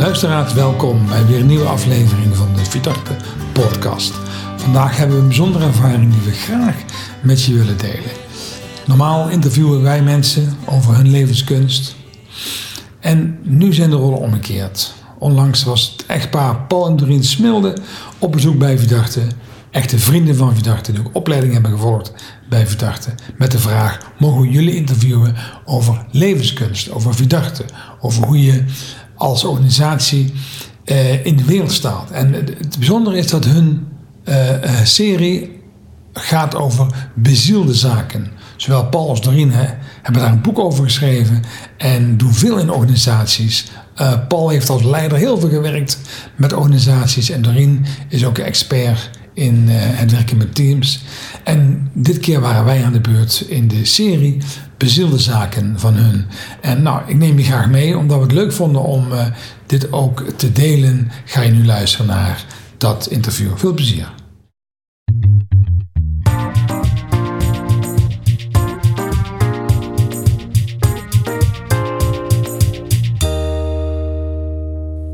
Luisteraars, welkom bij weer een nieuwe aflevering van de Vitarte podcast. Vandaag hebben we een bijzondere ervaring die we graag met je willen delen. Normaal interviewen wij mensen over hun levenskunst. En nu zijn de rollen omgekeerd. Onlangs was het echtpaar Paul en Doreen Smilde op bezoek bij Vidarte. Echte vrienden van Vidarte die ook opleiding hebben gevolgd bij Vidarte. Met de vraag, mogen we jullie interviewen over levenskunst, over Vidarte. Over hoe je als organisatie uh, in de wereld staat. En het bijzondere is dat hun uh, uh, serie gaat over bezielde zaken. Zowel Paul als Doreen hè, hebben daar een boek over geschreven en doen veel in organisaties. Paul heeft als leider heel veel gewerkt met organisaties en Doreen is ook een expert in het werken met teams. En dit keer waren wij aan de beurt in de serie bezielde zaken van hun. En nou, ik neem je graag mee, omdat we het leuk vonden om uh, dit ook te delen. Ga je nu luisteren naar dat interview. Veel plezier.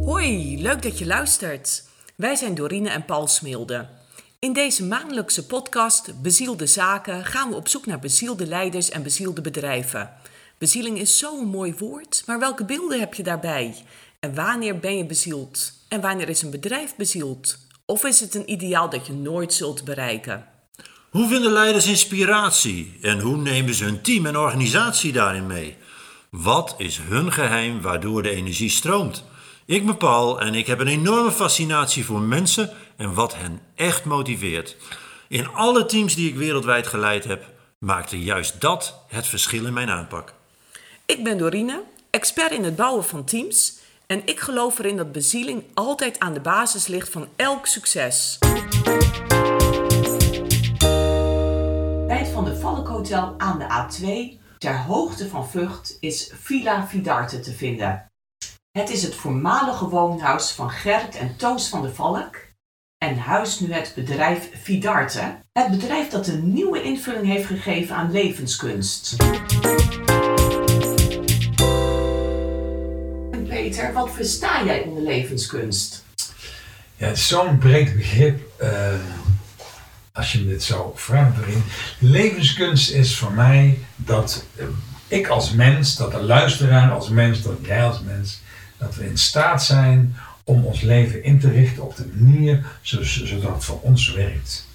Hoi, leuk dat je luistert. Wij zijn Dorine en Paul Smilde. In deze maandelijkse podcast Bezielde Zaken gaan we op zoek naar bezielde leiders en bezielde bedrijven. Bezieling is zo'n mooi woord, maar welke beelden heb je daarbij? En wanneer ben je bezield? En wanneer is een bedrijf bezield? Of is het een ideaal dat je nooit zult bereiken? Hoe vinden leiders inspiratie en hoe nemen ze hun team en organisatie daarin mee? Wat is hun geheim waardoor de energie stroomt? Ik ben Paul en ik heb een enorme fascinatie voor mensen en wat hen echt motiveert. In alle teams die ik wereldwijd geleid heb, maakte juist dat het verschil in mijn aanpak. Ik ben Dorine, expert in het bouwen van teams en ik geloof erin dat bezieling altijd aan de basis ligt van elk succes. Bij het Van de Valk Hotel aan de A2, ter hoogte van Vught, is Villa Vidarte te vinden. Het is het voormalige woonhuis van Gert en Toos van de Valk en huist nu het bedrijf Vidarte. Het bedrijf dat een nieuwe invulling heeft gegeven aan levenskunst. Peter, wat versta jij onder levenskunst? Ja, het is zo'n breed begrip. Uh, als je me dit zou vragen. Levenskunst is voor mij dat uh, ik als mens, dat de luisteraar als mens, dat jij als mens, dat we in staat zijn om ons leven in te richten op de manier zodat het voor ons werkt.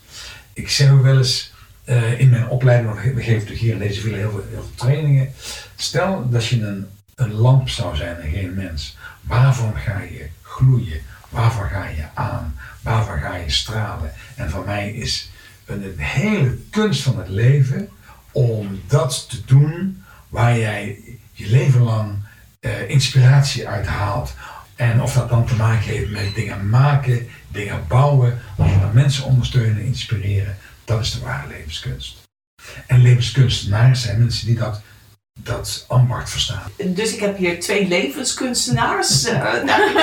Ik zeg ook wel eens uh, in mijn opleiding, we geven hier in deze villa heel veel, trainingen. Stel dat je een, een lamp zou zijn en geen mens. Waarvoor ga je gloeien? Waarvoor ga je aan? Waarvoor ga je stralen? En voor mij is een, een hele kunst van het leven om dat te doen waar jij je leven lang uh, inspiratie uit haalt. En of dat dan te maken heeft met dingen maken, dingen bouwen, andere mensen ondersteunen, inspireren, dat is de ware levenskunst. En levenskunstenaars zijn mensen die dat, dat ambacht verstaan. Dus ik heb hier twee levenskunstenaars. Uh, nou,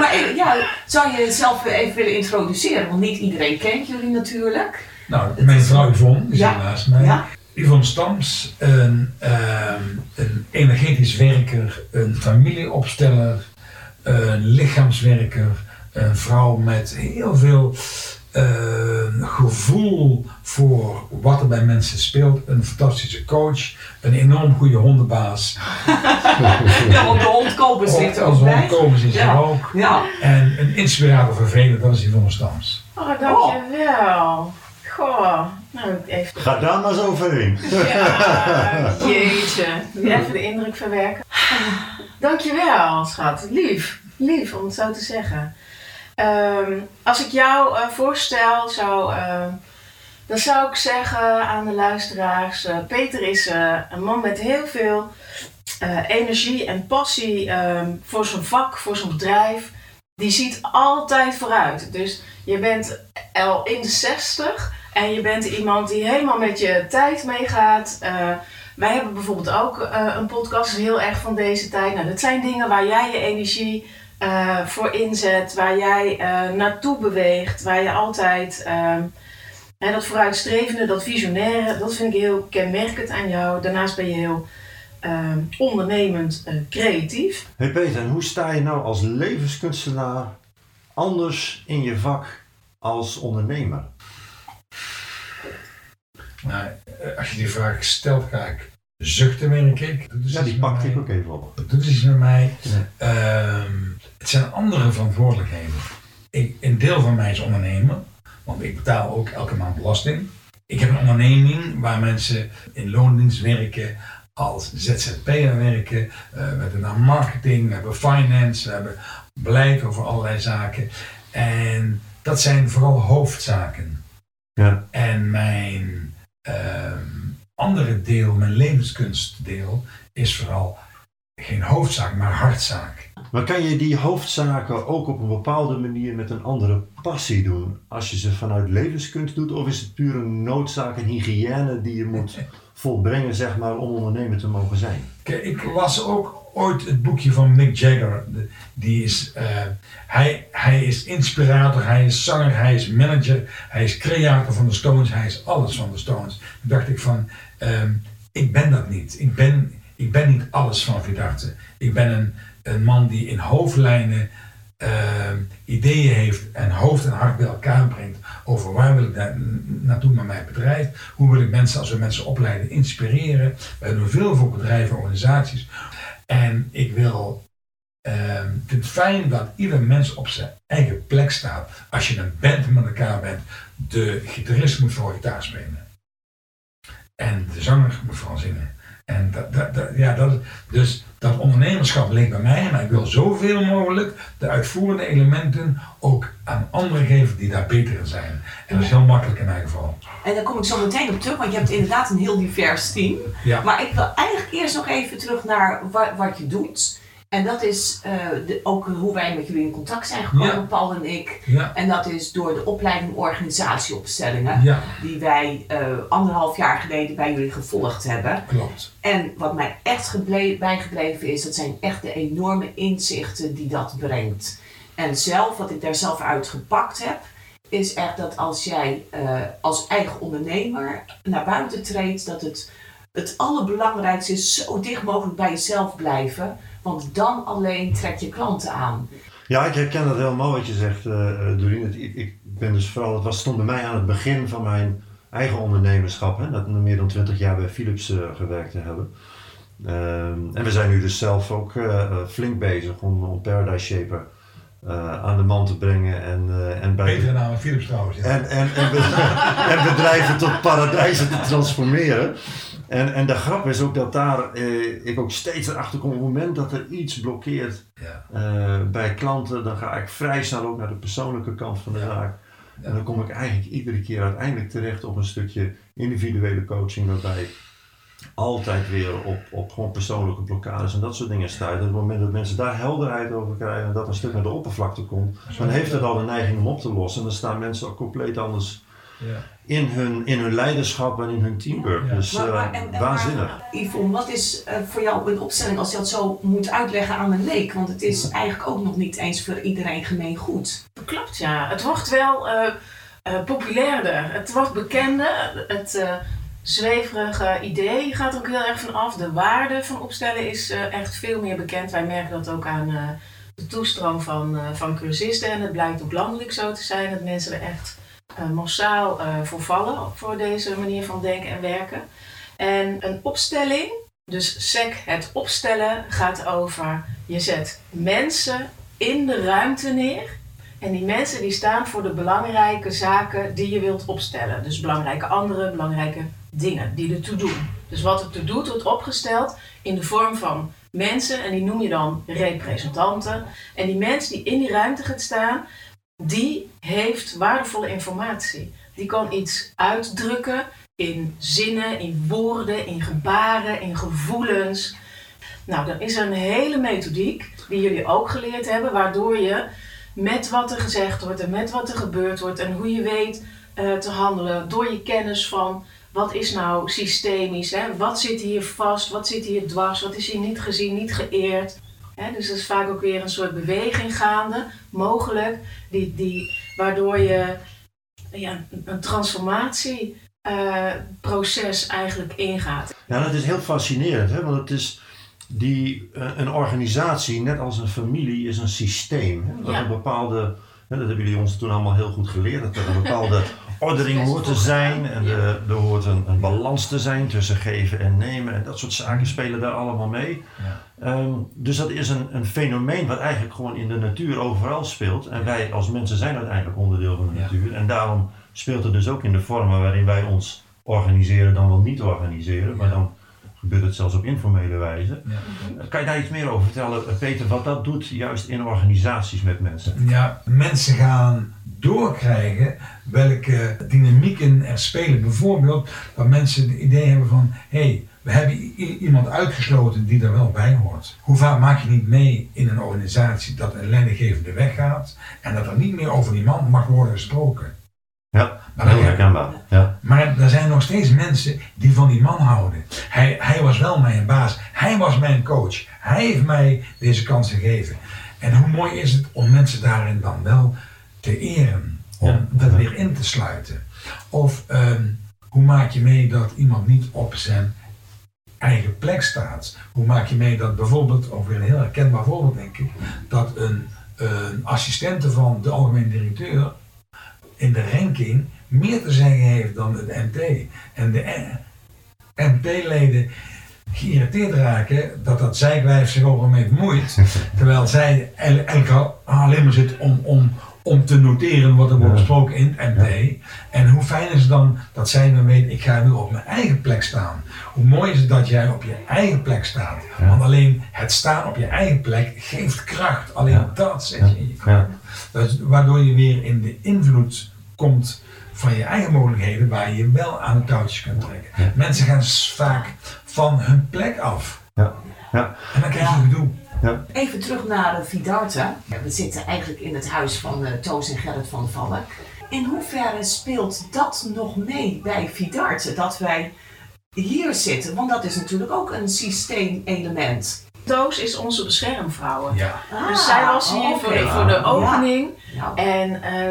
maar eh, ja, zou je jezelf even willen introduceren? Want niet iedereen kent jullie natuurlijk. Nou, mijn vrouw Yvonne, die ja. naast mij. Ja. Yvonne Stams, een, um, een energetisch werker, een familieopsteller, een lichaamswerker, een vrouw met heel veel uh, gevoel voor wat er bij mensen speelt, een fantastische coach, een enorm goede hondenbaas. ja, want de hondkopers zit er ook bij. Hondkopers is er ook. Ja. En een inspirator voor velen, dat is Yvonne Stams. Oh, dankjewel. Goh, nou even... Ga daar maar overheen. Ja, jeetje. Even de indruk verwerken. Dankjewel, schat. Lief. Lief, om het zo te zeggen. Um, als ik jou uh, voorstel, zou, uh, dan zou ik zeggen aan de luisteraars: uh, Peter is een man met heel veel energie en passie um, voor zijn vak, voor zijn bedrijf. Die ziet altijd vooruit. Dus je bent al in de 60 en je bent iemand die helemaal met je tijd meegaat. wij hebben bijvoorbeeld ook een podcast, heel erg van deze tijd. Nou, dat zijn dingen waar jij je energie uh, voor inzet, waar jij naartoe beweegt, waar je altijd uh, dat vooruitstrevende, dat visionaire, dat vind ik heel kenmerkend aan jou. Daarnaast ben je heel ehm, ondernemend eh, creatief. Hey Peter, en hoe sta je nou als levenskunstenaar anders in je vak als ondernemer? Nou, eh, als je die vraag stelt, ga ik zuchten, merk ik. Dat doet Ja, die pakte mij. ik ook even op. Dat doet iets met mij. Ja. Ehm, het zijn andere verantwoordelijkheden. Ik, een deel van mij is ondernemer, want ik betaal ook elke maand belasting. Ik heb een onderneming waar mensen in loondienst werken, als ZZP'er werken. Eh, we hebben daar marketing, we hebben finance, we hebben beleid over allerlei zaken. En dat zijn vooral hoofdzaken. Ja. En mijn ehm, andere deel, mijn levenskunstdeel, is vooral geen hoofdzaak, maar hartzaak. Maar kan je die hoofdzaken ook op een bepaalde manier met een andere passie doen? Als je ze vanuit levenskunst doet? Of is het puur een noodzaak, een hygiëne die je moet volbrengen, zeg maar, om ondernemer te mogen zijn? Kijk, ik las ook ooit het boekje van Mick Jagger. Die is, eh, hij, hij is inspirator, hij is zanger, hij is manager, hij is creator van de Stones, hij is alles van de Stones. Toen dacht ik van, ehm, ik ben dat niet. Ik ben, ik ben niet alles van Vidarte. Ik ben een, een man die in hoofdlijnen ehm, ideeën heeft en hoofd en hart bij elkaar brengt over waar wil ik na- naartoe met mijn bedrijf, hoe wil ik mensen als we mensen opleiden inspireren. Wij doen veel voor bedrijven en organisaties. En ik wil, ehm, vind het fijn dat ieder mens op zijn eigen plek staat. Als je een band met elkaar bent, de gitarist moet vooral gitaar spelen. En de zanger moet vooral zingen. En dat, dat, dat- ja, dat, dus dat ondernemerschap ligt bij mij, maar ik wil zoveel mogelijk de uitvoerende elementen ook aan anderen geven die daar beter in zijn. En dat is heel makkelijk in mijn geval. En daar kom ik zo meteen op terug, want je hebt inderdaad een heel divers team. Ja. Maar ik wil eigenlijk eerst nog even terug naar wa- wat je doet. En dat is eh, de, ook hoe wij met jullie in contact zijn gekomen, Ja. Paul en ik. Ja, En dat is door de opleiding organisatieopstellingen, ja, die wij eh, anderhalf jaar geleden bij jullie gevolgd hebben. klopt. En wat mij echt geble- bijgebleven is, dat zijn echt de enorme inzichten die dat brengt. En zelf, wat ik daar zelf uit gepakt heb, is echt dat als jij eh, als eigen ondernemer naar buiten treedt, dat het het allerbelangrijkste is zo dicht mogelijk bij jezelf blijven. Want dan alleen trek je klanten aan. Ja, ik herken dat helemaal wat je zegt, eh eh, Doreen. Het- Ik, ik ben dus vooral, het was, stond bij mij aan het begin van mijn eigen ondernemerschap. Hè, dat meer dan 20 jaar bij Philips eh, gewerkt te hebben. Ehm, en we zijn nu dus zelf ook flink bezig om, om Paradise Shaper eh, aan de man te brengen. En, eh, en bij Betere naam Philips trouwens. Ja. en, en, en, be- en bedrijven tot paradijzen te transformeren. En, en de grap is ook dat daar eh, ik ook steeds erachter kom op het moment dat er iets blokkeert Ja. eh, bij klanten, dan ga ik vrij snel ook naar de persoonlijke kant van de Ja. zaak. En dan kom ik eigenlijk iedere keer uiteindelijk terecht op een stukje individuele coaching, waarbij ik altijd weer op, op gewoon persoonlijke blokkades en dat soort dingen stuit. En op het moment dat mensen daar helderheid over krijgen en dat een stuk naar de oppervlakte komt, dan heeft het al de neiging om op te lossen. En dan staan mensen ook compleet anders. In hun, in hun leiderschap en in hun teamwork. Ja. Dus Maar- eh, maar- en- en waanzinnig. maar, Yvonne, wat is eh, voor jou een opstelling als je dat zo moet uitleggen aan een leek? Want het is eigenlijk ook nog niet eens voor iedereen gemeen goed. Klopt, ja. Het wordt wel eh, eh, populairder. Het wordt bekender. Het eh, zweverige idee gaat er ook heel erg van af. De waarde van opstellen is eh, echt veel meer bekend. Wij merken dat ook aan eh, de toestroom van, eh, van cursisten. En het blijkt ook landelijk zo te zijn dat mensen er echt massaal eh, voor vallen. Voor deze manier van denken en werken. En een opstelling, dus SEC, het opstellen, gaat over je zet mensen in de ruimte neer. En die mensen die staan voor de belangrijke zaken die je wilt opstellen. Dus belangrijke andere, belangrijke dingen die ertoe doen. Dus wat er toe doet, wordt opgesteld in de vorm van mensen. En die noem je dan representanten. En die mens die in die ruimte gaat staan, die heeft waardevolle informatie. Die kan iets uitdrukken in zinnen, in woorden, in gebaren, in gevoelens. Nou, dan is er een hele methodiek die jullie ook geleerd hebben, waardoor je met wat er gezegd wordt en met wat er gebeurd wordt en hoe je weet eh, te handelen door je kennis van wat is nou systemisch, hè? wat zit hier vast, wat zit hier dwars, wat is hier niet gezien, niet geëerd. Dus er is vaak ook weer een soort beweging gaande, mogelijk, die, die, waardoor je ja, een transformatie eh, eigenlijk ingaat. Ja, dat is heel fascinerend, hè? want het is die, eh, een organisatie, net als een familie, is een systeem. Hè? Dat Ja. een bepaalde, dat hebben jullie ons toen allemaal heel goed geleerd, dat er een bepaalde ordering hoort te zijn en er, er hoort een, een balans te zijn tussen geven en nemen en dat soort zaken spelen daar allemaal mee. Ehm, dus dat is een, een fenomeen wat eigenlijk gewoon in de natuur overal speelt en wij als mensen zijn uiteindelijk onderdeel van de natuur en daarom speelt het dus ook in de vormen waarin wij ons organiseren dan wel niet organiseren, maar dan gebeurt het zelfs op informele wijze. Ja. Eh, Kan je daar iets meer over vertellen, eh, Peter, wat dat doet juist in organisaties met mensen? Ja, mensen gaan doorkrijgen welke dynamieken er spelen. Bijvoorbeeld dat mensen het idee hebben van, hé, hey, we hebben iemand uitgesloten die er wel bij hoort. Hoe vaak maak je niet mee in een organisatie dat een leidinggevende weggaat en dat er niet meer over die man mag worden gesproken. Ja, Maar heel herkenbaar. Ja. Maar er zijn nog steeds mensen die van die man houden. Hij, hij was wel mijn baas. Hij was mijn coach. Hij heeft mij deze kans gegeven. En hoe mooi is het om mensen daarin dan wel te eren. Om Ja. dat weer in te sluiten. Of ehm, hoe maak je mee dat iemand niet op zijn eigen plek staat? Hoe maak je mee dat bijvoorbeeld, of weer een heel herkenbaar voorbeeld denk ik, dat een, een assistente van de algemeen directeur in de ranking meer te zeggen heeft dan het MT. En de MT-leden geïrriteerd raken dat dat zijkwijf zich over hem heeft bemoeid. terwijl zij el- elke alleen maar zit om, om, om te noteren wat er wordt besproken in het MT. En hoe fijn is het dan dat zij dan weet, ik ga nu op mijn eigen plek staan. Hoe mooi is het dat jij op je eigen plek staat. Ja. Want alleen het staan op je eigen plek geeft kracht. Alleen Ja. dat zet je in je kracht. Is waardoor je weer in de invloed komt van je eigen mogelijkheden, waar je wel aan de touwtjes kunt trekken. Ja. Mensen gaan vaak van hun plek af. Ja. Ja. En dan krijg je Ja. gedoe. Even terug naar uh, Vidarte. Ja, we zitten eigenlijk in het huis van eh, Toos en Gerrit van Valk. In hoeverre speelt dat nog mee bij Vidarte? Dat wij hier zitten, want dat is natuurlijk ook een systeemelement. Toos is onze beschermvrouw. Ja. dus zij was hier voor, de, voor de opening. Ja. En eh,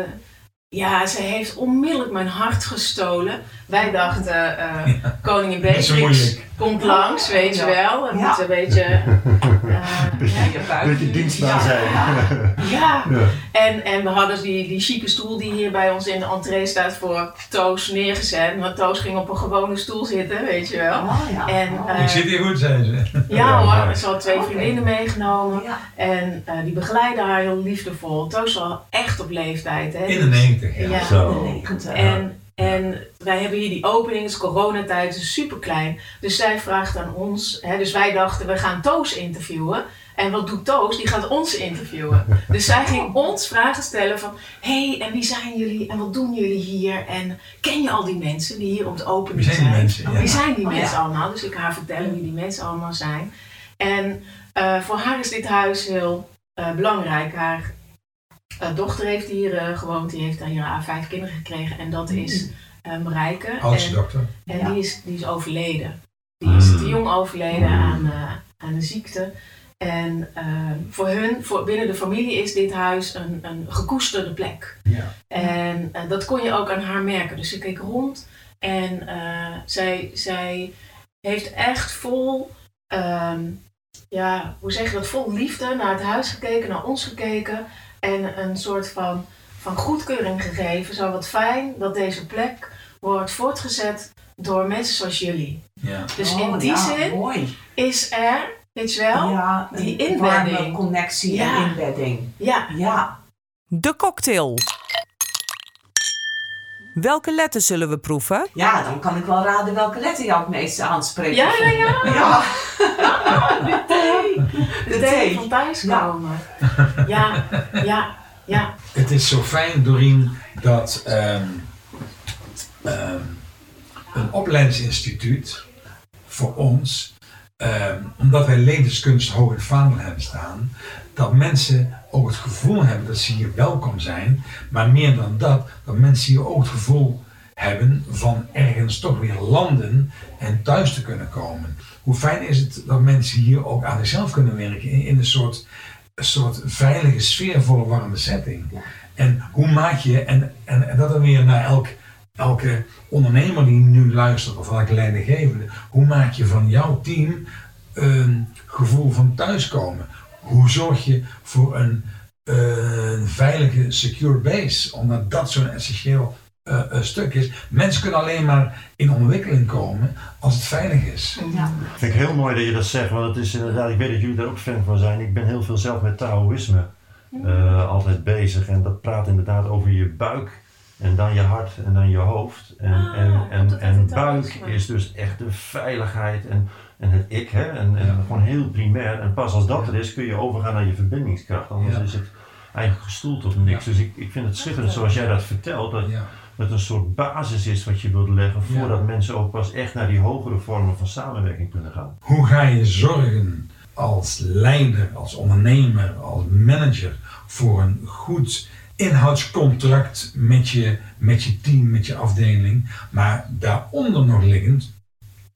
ja, ze heeft onmiddellijk mijn hart gestolen. Wij dachten, eh, koningin Beatrix. Komt langs, weet je Ja. wel. Ja. moet een beetje... eh, je buik. Beetje dienstbaar Ja. zijn. ja, Ja. en, en we hadden die, die chique stoel die hier bij ons in de entree staat voor Toos neergezet. Maar Toos ging op een gewone stoel zitten, weet je wel. Oh, ja. En, Oh. eh, Ik zit hier goed, zei ze. Ja Ja, hoor, ze had twee Oké. vriendinnen meegenomen. ja. En eh, die begeleiden haar heel liefdevol. Toos was al echt op leeftijd. Hè? In de 90, ja. Ja. Zo. De negende. En, en wij hebben hier die opening, het is coronatijd, het is super klein. Dus zij vraagt aan ons, hè, dus wij dachten we gaan Toos interviewen. En wat doet Toos? Die gaat ons interviewen. Dus zij ging ons vragen stellen van, hé, hey, en wie zijn jullie en wat doen jullie hier? En ken je al die mensen die hier op de opening Wie zijn die mensen? Ja. Wie zijn die Oh, ja. allemaal? Dus ik ga haar vertellen wie die mensen allemaal zijn. En eh, voor haar is dit huis heel eh, belangrijk. Haar dochter heeft hier eh, gewoond, die heeft hier haar vijf kinderen gekregen. En dat is eh Marijke. Oudste En, dokter. en Ja. die, is, die is overleden. Die is Mm. te jong overleden Mm. aan, eh, aan een ziekte. En eh, voor hun, voor, binnen de familie is dit huis een, een gekoesterde plek. Ja. En eh, dat kon je ook aan haar merken. Dus ze keek rond en eh, zij, zij heeft echt vol, ehm, ja, hoe zeg je dat, vol liefde naar het huis gekeken, naar ons gekeken. En een soort van, van goedkeuring gegeven. Zo wat fijn dat deze plek wordt voortgezet door mensen zoals jullie. Ja. Dus Oh, in die ja, zin Mooi. is er, weet je wel, Ja, die inbedding. connectie Ja. en inbedding. ja, Ja. De cocktail. Welke letters zullen we proeven? ja, dan kan ik wel raden welke letter jou het meeste aanspreekt. ja, ja, ja. Ja, De thee. De, De thee thee. van thuiskomen. Ja, ja, ja. Het is zo fijn, Doreen, dat ehm, ehm, een opleidingsinstituut voor ons, ehm, omdat wij levenskunst hoog in vaandel hebben staan, dat mensen ook het gevoel hebben dat ze hier welkom zijn, maar meer dan dat, dat mensen hier ook het gevoel hebben van ergens toch weer landen en thuis te kunnen komen. Hoe fijn is het dat mensen hier ook aan zichzelf kunnen werken in, in een soort een soort veilige, sfeervolle, warme setting. Ja. En hoe maak je, en, en, en dat dan weer naar elk elke ondernemer die nu luistert of elke leidinggevende, hoe maak je van jouw team een gevoel van thuiskomen? Hoe zorg je voor een, eh, een veilige, secure base? Omdat dat zo'n essentieel uh, stuk is. Mensen kunnen alleen maar in ontwikkeling komen als het veilig is. Ja. Vind ik heel mooi dat je dat zegt, want het is inderdaad, ik weet dat jullie daar ook fan van zijn. Ik ben heel veel zelf met Taoïsme uh, altijd bezig en dat praat inderdaad over je buik en dan je hart en dan je hoofd. En, ah, en, en, en buik is dus echt de veiligheid en, en het ik, hè? En, en gewoon heel primair. En pas als dat er is, kun je overgaan naar je verbindingskracht. Anders is het eigenlijk gestoeld op niks. Dus ik, ik vind het schitterend zoals jij dat vertelt. Dat, dat een soort basis is wat je wilt leggen voordat mensen ook pas echt naar die hogere vormen van samenwerking kunnen gaan. Hoe ga je zorgen als leider, als ondernemer, als manager voor een goed inhoudscontract met je, met je team, met je afdeling, maar daaronder nog liggend,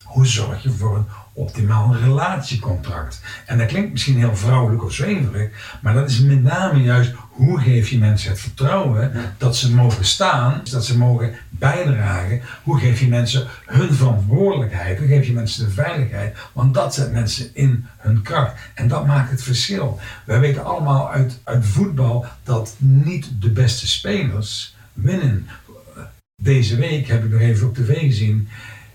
hoe zorg je voor een optimaal relatiecontract? En dat klinkt misschien heel vrouwelijk of zweverig, maar dat is met name juist hoe geef je mensen het vertrouwen dat ze mogen staan, dat ze mogen bijdragen? Hoe geef je mensen hun verantwoordelijkheid? Hoe geef je mensen de veiligheid? Want dat zet mensen in hun kracht. En dat maakt het verschil. Wij weten allemaal uit, uit voetbal dat niet de beste spelers winnen. Deze week heb ik nog even op tv gezien.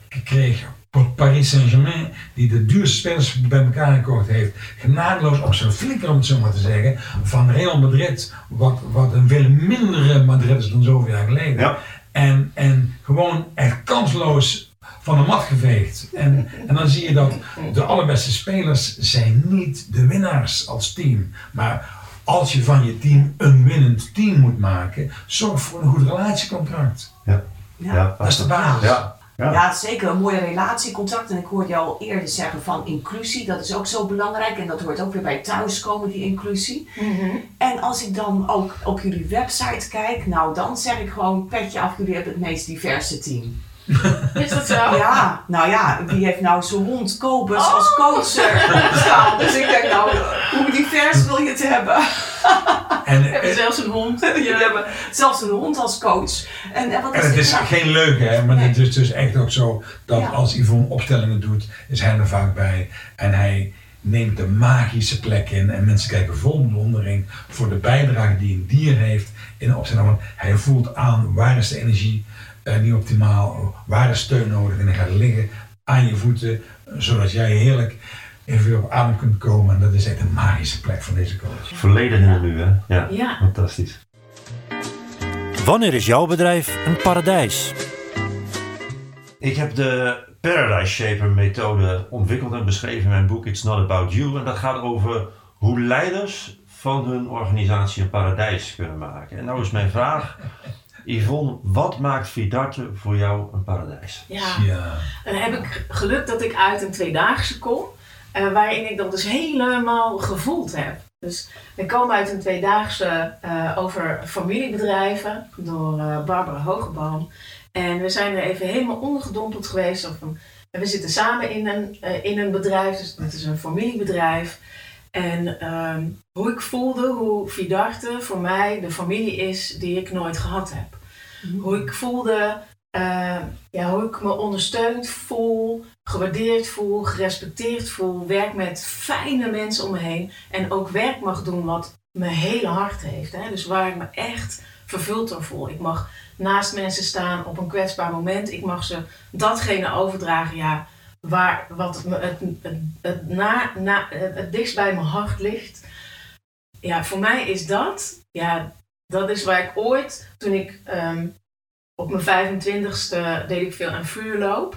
Ik kreeg Paris Saint-Germain, die de duurste spelers bij elkaar gekocht heeft, genadeloos op zijn flikker, om het zo maar te zeggen, van Real Madrid, wat, wat een veel mindere Madrid is dan zoveel jaar geleden. Ja. En, en gewoon echt kansloos van de mat geveegd. En, en dan zie je dat de allerbeste spelers zijn niet de winnaars als team. Maar als je van je team een winnend team moet maken, zorg voor een goed relatiecontract. Ja. ja. Dat is de basis. Ja. Ja. zeker een mooie relatiecontract. En ik hoorde je al eerder zeggen van inclusie, dat is ook zo belangrijk. En dat hoort ook weer bij thuiskomen, die inclusie. Mhm. En als ik dan ook op jullie website kijk, nou dan zeg ik gewoon petje af, jullie hebben het meest diverse team. Is dat zo? Ja, nou ja, wie heeft nou zo'n hond Kobus als oh. coach staan? Dus ik denk nou, hoe divers wil je het hebben? En, we hebben zelfs een hond. Jullie hebben zelfs een hond als coach. En, en, wat is het is geen leuke, hè, maar het is dus echt ook zo dat als Yvonne opstellingen doet, is hij er vaak bij. En hij neemt de magische plek in en mensen kijken vol bewondering voor de bijdrage die een dier heeft in de opstelling. Want hij voelt aan waar is de energie uh, niet optimaal, waar is steun nodig en hij gaat liggen aan je voeten, zodat jij heerlijk even weer op adem kunt komen. En dat is echt een magische plek van deze coach. Volledig in het nu, hè? Ja, ja. Fantastisch. Wanneer is jouw bedrijf een paradijs? Ik heb de Paradise Shaper methode ontwikkeld en beschreven in mijn boek It's Not About You. En dat gaat over hoe leiders van hun organisatie een paradijs kunnen maken. En nou is mijn vraag, Yvonne, wat maakt Vidarte voor jou een paradijs? Ja, ja. dan heb ik geluk dat ik uit een tweedaagse kom. Uh, waarin ik dat dus helemaal gevoeld heb. Dus we komen uit een tweedaagse uh, over familiebedrijven door uh, Barbara Hogeboom. En we zijn er even helemaal ondergedompeld geweest. Of een, we zitten samen in een, in een bedrijf, dus het is een familiebedrijf. En ehm, hoe ik voelde, hoe Vidarte voor mij de familie is die ik nooit gehad heb. Mhm. Hoe ik voelde, ja, hoe ik me ondersteund voel, gewaardeerd voel, gerespecteerd voel, werk met fijne mensen om me heen en ook werk mag doen wat mijn hele hart heeft. Hè? Dus waar ik me echt vervuld door voel. Ik mag naast mensen staan op een kwetsbaar moment. Ik mag ze datgene overdragen, ja, waar, wat het, het, het, na, na, het dichtst bij mijn hart ligt. Ja, voor mij is dat, ja, dat is waar ik ooit, toen ik um, op mijn 25ste deed ik veel aan vuurloop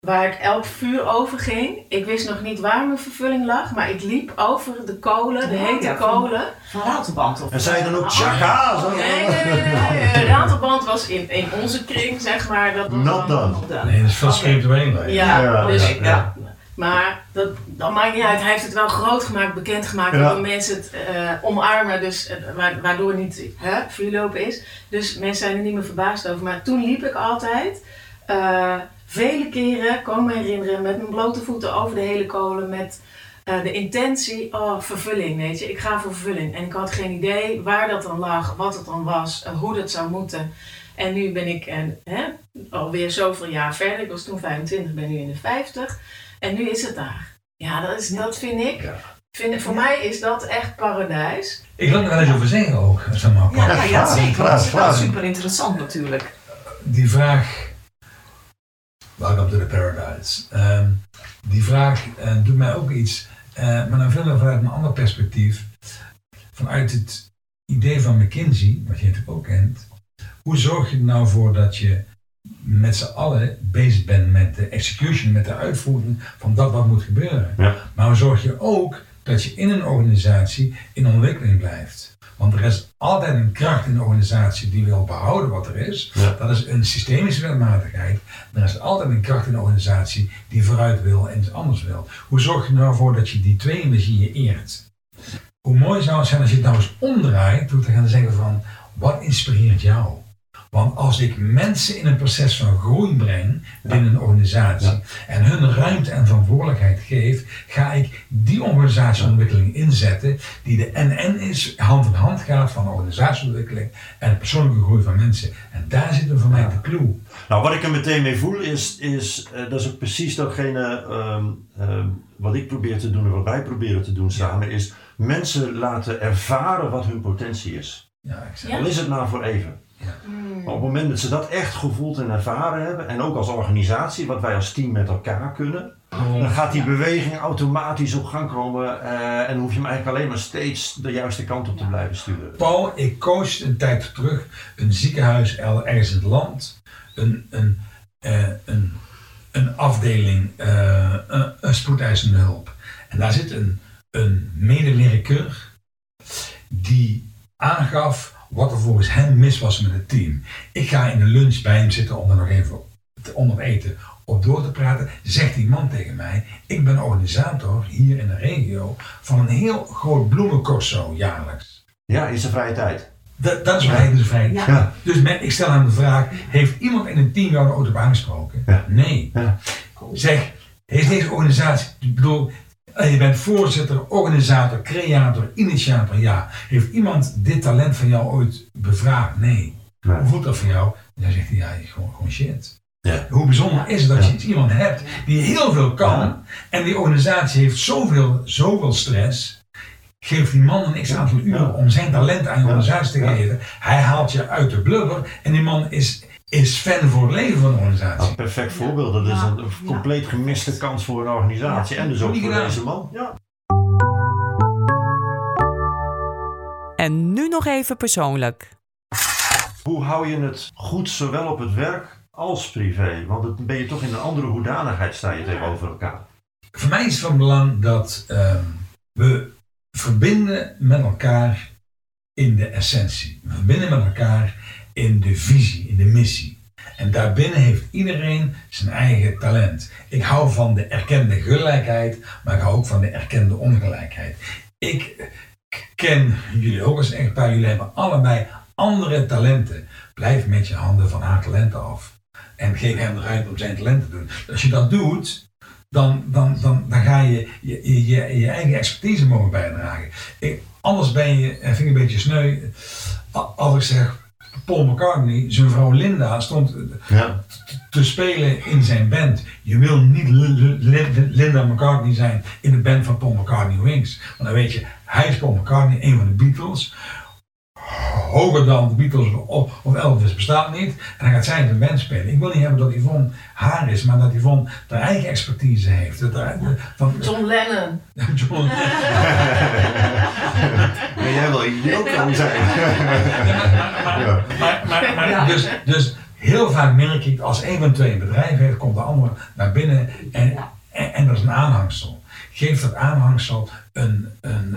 waar ik elk vuur over ging. Ik wist nog niet waar mijn vervulling lag, maar ik liep over de kolen, de hete kolen. Van Ratelband of En zei je dan ook tjaka? Oh, nee, nee, nee. nee. Ratelband was in, in onze kring, zeg maar. Dat was Not done. Nee, dat is veel spiritueel. Ja, ja, dus ja, ja. Maar dat, dat maakt niet uit. Hij heeft het wel groot gemaakt, bekend gemaakt, waardoor mensen het uh, omarmen, dus, uh, waardoor niet hè, vuurlopen is. Dus mensen zijn er niet meer verbaasd over. Maar toen liep ik altijd. Uh, vele keren, kan me herinneren, met mijn blote voeten over de hele kolen, met uh, de intentie, oh, vervulling, weet je. Ik ga voor vervulling. En ik had geen idee waar dat dan lag, wat het dan was, uh, hoe dat zou moeten. En nu ben ik en, hè, alweer zoveel jaar verder. Ik was toen 25, ben nu in de 50. En nu is het daar. Ja, dat, is, dat vind ik. Vind, voor mij is dat echt paradijs. Ik wil er wel eens over zeggen ook, zeg maar. Ja, ja zeker. vraag, Dat is wel super interessant natuurlijk. Die vraag. Welcome to the paradise. Ehm, die vraag eh, doet mij ook iets, eh, maar dan veel vanuit een ander perspectief. Vanuit het idee van McKinsey, wat je natuurlijk ook kent. Hoe zorg je er nou voor dat je met z'n allen bezig bent met de execution, met de uitvoering van dat wat moet gebeuren? Ja. Maar hoe zorg je ook dat je in een organisatie in ontwikkeling blijft? Want er is altijd een kracht in de organisatie die wil behouden wat er is. Ja. Dat is een systemische wetmatigheid. Er is altijd een kracht in de organisatie die vooruit wil en iets anders wil. Hoe zorg je er nou voor dat je die twee energieën eert? Hoe mooi zou het zijn als je het nou eens omdraait door te gaan zeggen van wat inspireert jou? Want als ik mensen in een proces van groei breng binnen een organisatie en hun ruimte en verantwoordelijkheid geef, ga ik die organisatieontwikkeling inzetten die de NN is, hand in hand gaat van organisatieontwikkeling en de persoonlijke groei van mensen. En daar zit voor mij de clue. Nou, wat ik er meteen mee voel is, is eh, dat is ook precies datgene ehm, ehm, wat ik probeer te doen en wat wij proberen te doen samen, is mensen laten ervaren wat hun potentie is. Ja, ik zeg, Ja. Al is het maar voor even. Hmm. Maar op het moment dat ze dat echt gevoeld en ervaren hebben, en ook als organisatie, wat wij als team met elkaar kunnen, dan gaat die beweging automatisch op gang komen eh, en hoef je hem eigenlijk alleen maar steeds de juiste kant op te blijven sturen. Paul, ik coachte een tijd terug een ziekenhuis ergens in het land. Een, een, eh, een, een afdeling, eh, een, een spoedeisende hulp. En daar zit een, een medewerker die aangaf wat er volgens hem mis was met het team. Ik ga in de lunch bij hem zitten om er nog even te- onder het eten op door te praten. Zegt die man tegen mij, ik ben organisator hier in de regio van een heel groot bloemencorso jaarlijks. Ja, is er vrije tijd. Dat, dat is waar hij dus vrij. Ja. Ja. Dus met, ik stel hem de vraag: heeft iemand in een team jou er ooit op aangesproken? Ja. Nee. Ja. Zeg, heeft deze organisatie, ik bedoel, eh, je bent voorzitter, organisator, creator, initiator, ja. Heeft iemand dit talent van jou ooit bevraagd? Nee. Nee. Hoe voelt dat voor jou? Dan zegt hij, ja, gewoon, gewoon shit. Ja. Hoe bijzonder is het dat Ja. je iemand hebt die heel veel kan Ja. en die organisatie heeft zoveel, zoveel stress. Geef die man een x aantal uren om zijn talent aan je organisatie te geven. Hij haalt je uit de blubber en die man is, is fan voor het leven van de organisatie. Een perfect voorbeeld. Dat is Ja. een compleet gemiste kans voor een organisatie. En dus ook voor gedaan. deze man. Ja. En nu nog even persoonlijk. Hoe hou je het goed zowel op het werk als privé? Want dan ben je toch in een andere hoedanigheid sta je tegenover elkaar. Voor mij is het van belang dat ehm, we verbinden met elkaar in de essentie. We verbinden met elkaar in de visie, in de missie. En daarbinnen heeft iedereen zijn eigen talent. Ik hou van de erkende gelijkheid, maar ik hou ook van de erkende ongelijkheid. Ik ken jullie ook als echtpaar, jullie hebben allebei andere talenten. Blijf met je handen van haar talenten af. En geef hem de ruimte om zijn talent te doen. Als je dat doet, dan, dan, dan, dan ga je je, je, je, eigen expertise mogen bijdragen. Ik, anders ben je, vind een beetje sneu, als ik zeg, Paul McCartney, zijn vrouw Linda stond Ja. te spelen in zijn band. Je wil niet L- L- L- Linda McCartney zijn in de band van Paul McCartney Wings. Want dan weet je, hij is Paul McCartney, een van de Beatles. Hoger dan de Beatles of, of Elvis bestaat niet. En dan gaat zij in de band spelen. Ik wil niet hebben dat Yvonne haar is, maar dat Yvonne haar eigen expertise heeft. Dat van, John Lennon. John, En jij wil ideeel kan zijn. Ja. Maar, maar, maar Ja. dus, dus heel vaak merk ik als een van twee een bedrijf heeft, komt de andere naar binnen en, Ja. en, en dat is een aanhangsel. Geef dat aanhangsel een, een,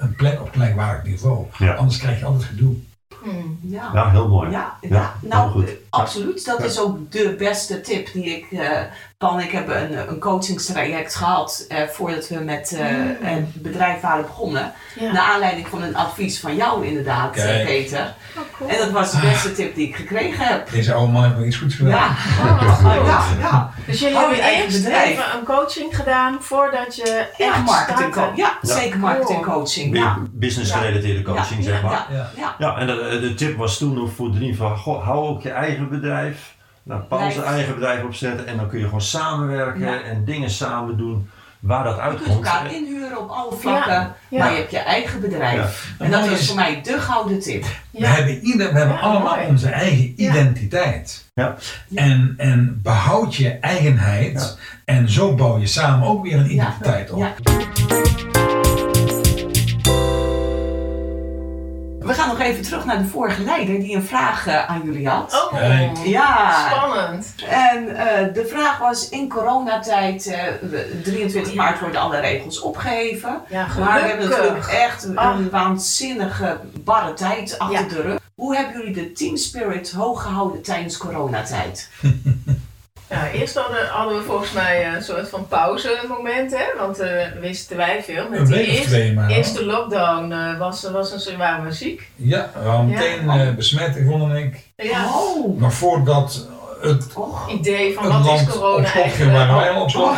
een plek op gelijkwaardig niveau. Ja. Anders krijg je altijd gedoe. Hmm. Ja. Ja, heel mooi. Ja, Ja, ja, heel nou, goed. Absoluut, dat is ook de beste tip die ik. eh Ik hebben een, een coachingstraject gehad eh, voordat we met eh, het bedrijf waren begonnen. Ja. Naar aanleiding van een advies van jou, inderdaad, eh, Kijk. Peter. Oh, cool. En dat was de beste tip die ik gekregen heb. Deze oude man heeft nog iets goeds gedaan. Ja, Oh, wat goed. ja, ja. Dus jullie Oh, hebben je eigen eerst bedrijf. even een coaching gedaan voordat je Ja, echt marketing startte. ja, Ja. zeker marketing coaching. Ja. Business gerelateerde coaching, ja, zeg maar. Ja, Ja. ja. Ja, en de, de tip was toen nog voor Drien van, goh, hou ook je eigen bedrijf. Nou, Paul zijn eigen bedrijf opzetten en dan kun je gewoon samenwerken Ja. en dingen samen doen waar dat Je kunt uitkomt. elkaar inhuren op alle vlakken, Ja, ja. maar je hebt je eigen bedrijf. Ja. En dat is- voor mij de gouden tip. We hebben, ieder, we hebben Ja, allemaal mooi. onze eigen Ja. identiteit. Ja. En, en behoud je eigenheid. En zo bouw je samen ook weer een Ja. identiteit op. gaan nog even terug naar de vorige leider die een vraag eh, aan jullie had. Oh. Ja, spannend. en eh, de vraag was in coronatijd, eh, we- 23 maart worden alle regels opgeheven. Ja, Maar we hebben natuurlijk echt een Ah. waanzinnige barre tijd achter Ja. de rug. Hoe hebben jullie de team spirit hoog gehouden tijdens coronatijd? Ja, eerst hadden, hadden we volgens mij een soort van pauzemoment, hè? Want eh wisten wij veel. Met Een die week of eerste, twee maar. eerste lockdown eh, was, was een, soort- waren we ziek. Ja, we waren meteen Ja. eh, besmet, Yvonne en ik. Ja, Oh, Maar voordat het, idee van het wat is corona eigenlijk. waren wij al op slot.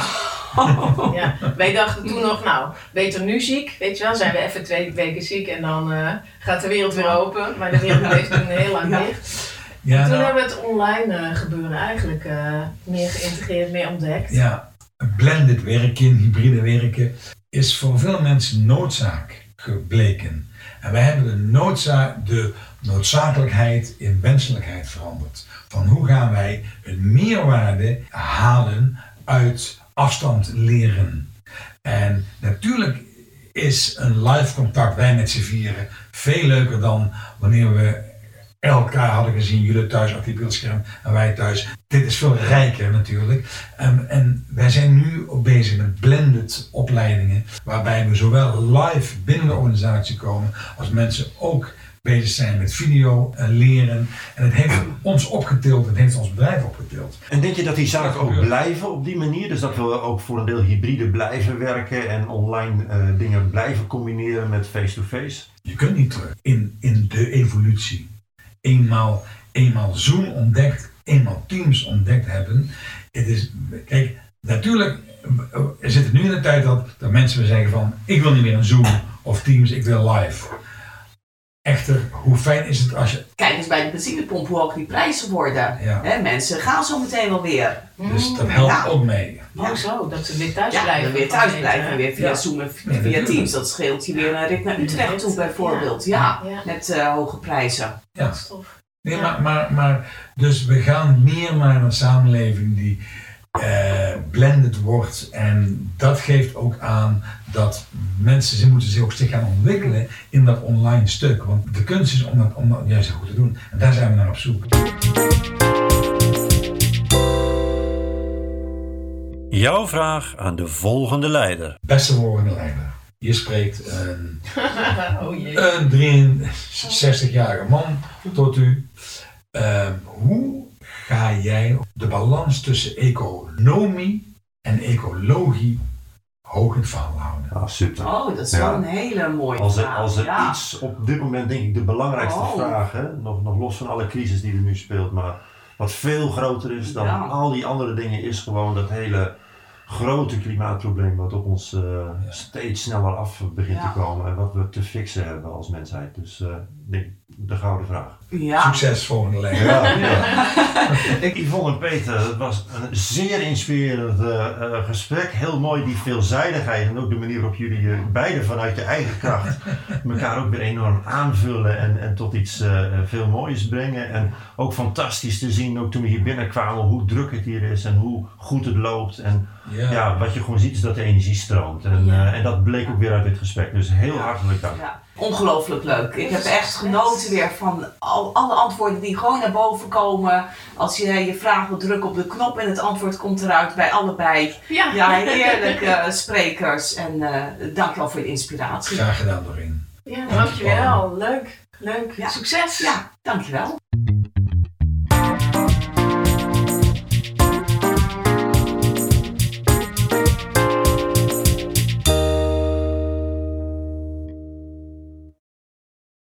Ja, wij dachten toen nog, nou, beter nu ziek, weet je wel, zijn we even twee weken ziek en dan eh, gaat de wereld weer open. Maar de wereld bleef toen heel lang Ja. dicht. Ja, toen nou, hebben we het online eh, gebeuren eigenlijk eh, meer geïntegreerd, meer ontdekt. ja, blended werken, hybride werken, is voor veel mensen noodzaak gebleken. En wij hebben de, noodzaak, de noodzakelijkheid in wenselijkheid veranderd. Van hoe gaan wij een meerwaarde halen uit afstand leren. En natuurlijk is een live contact, wij met z'n vieren, veel leuker dan wanneer we elkaar hadden gezien, jullie thuis achter je beeldscherm en wij thuis. Dit is veel rijker natuurlijk. En, en wij zijn nu ook bezig met blended opleidingen, waarbij we zowel live binnen de organisatie komen, als mensen ook bezig zijn met video en leren. En het heeft ons opgetild, het heeft ons bedrijf opgetild. En denk je dat die zaken ook blijven op die manier? Dus dat we ook voor een deel hybride blijven werken en online eh, dingen blijven combineren met face-to-face? Je kunt niet terug in, in de evolutie. Eenmaal, eenmaal Zoom ontdekt, eenmaal Teams ontdekt hebben. Het is, kijk, natuurlijk we zitten nu in de tijd dat, dat mensen zeggen van ik wil niet meer een Zoom of Teams, ik wil live. Echter, hoe fijn is het als je... Kijk eens bij de benzinepomp hoe hoog die prijzen worden. Ja, Hè, mensen gaan zo meteen wel weer. dus dat helpt Ja. ook mee. Oh zo, dat ze weer thuis Ja, blijven. dan weer thuis blijven en weer via Ja. Zoom en Ja, via. Teams. Dat scheelt je weer een rit naar Utrecht toe bijvoorbeeld. Ja, Ja. met eh, hoge prijzen. Ja. Dat is tof. Nee, Ja. maar, maar, maar dus we gaan meer naar een samenleving die blended wordt. En dat geeft ook aan dat mensen ze moeten zich ook zich gaan ontwikkelen in dat online stuk. Want de kunst is om dat, om dat juist zo goed te doen. En daar zijn we naar op zoek. Jouw vraag aan de volgende leider. Beste volgende leider. Hier spreekt een, oh jee. een 63-jarige man tot u. Ehm, hoe ga jij de balans tussen economie en ecologie hoog in het vaandel houden? Ah, super. Oh, dat is Ja. wel een hele mooie Als er, vraag. als er ja. iets op dit moment, denk ik, de belangrijkste Oh. vraag, hè, nog, nog los van alle crisis die er nu speelt, maar wat veel groter is dan Ja. al die andere dingen, is gewoon dat hele grote klimaatprobleem wat op ons eh, steeds sneller af begint Ja. te komen en wat we te fixen hebben als mensheid. Dus eh, ik denk de gouden vraag. Ja. Succes volgende leider. Ik, Yvonne en Peter, het was een zeer inspirerend eh, eh, gesprek. Heel mooi die veelzijdigheid en ook de manier waarop jullie eh, beide vanuit je eigen kracht elkaar ook weer enorm aanvullen en, en tot iets eh, veel moois brengen. En ook fantastisch te zien, ook toen we hier binnenkwamen, hoe druk het hier is en hoe goed het loopt. En Ja. ja, wat je gewoon ziet is dat de energie stroomt. En, Ja. eh, en dat bleek ook weer uit dit gesprek. Dus heel hartelijk dank. Ongelooflijk leuk. Ik heb echt genoten weer van al, alle antwoorden die gewoon naar boven komen. Als je je vraag wil drukken op de knop en het antwoord komt eruit bij allebei. Ja. Ja, heerlijke sprekers. En eh dankjewel voor de inspiratie. Graag gedaan, Doreen. Ja, dankjewel. Leuk. Leuk. Ja. Succes. Ja, dankjewel.